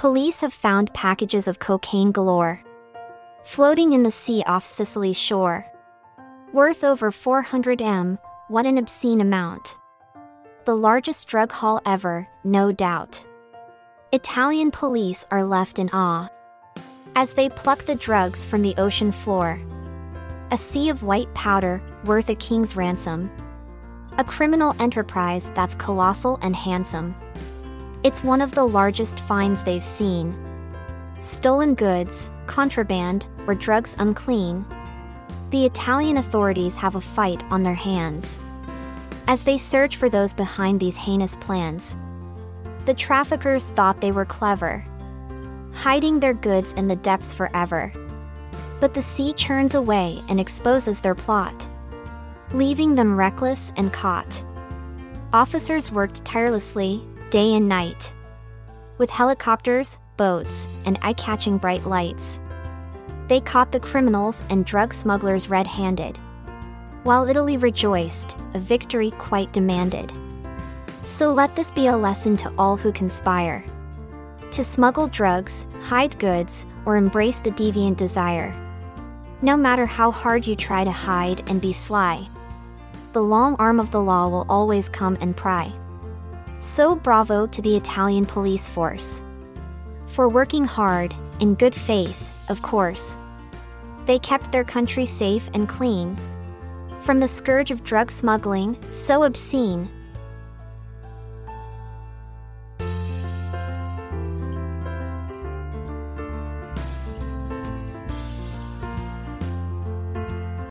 Police have found packages of cocaine galore floating in the sea off Sicily's shore. Worth over 400 M, what an obscene amount. The largest drug haul ever, no doubt. Italian police are left in awe as they pluck the drugs from the ocean floor. A sea of white powder, worth a king's ransom. A criminal enterprise that's colossal and handsome. It's one of the largest finds they've seen. Stolen goods, contraband, or drugs unclean. The Italian authorities have a fight on their hands. As they search for those behind these heinous plans, the traffickers thought they were clever, hiding their goods in the depths forever. But the sea churns away and exposes their plot, leaving them reckless and caught. Officers worked tirelessly, day and night. With helicopters, boats, and eye catching bright lights. They caught the criminals and drug smugglers red handed. While Italy rejoiced, a victory quite demanded. So let this be a lesson to all who conspire to smuggle drugs, hide goods, or embrace the deviant desire. No matter how hard you try to hide and be sly, the long arm of the law will always come and pry. So bravo to the Italian police force. For working hard, in good faith, of course. They kept their country safe and clean. From the scourge of drug smuggling, so obscene,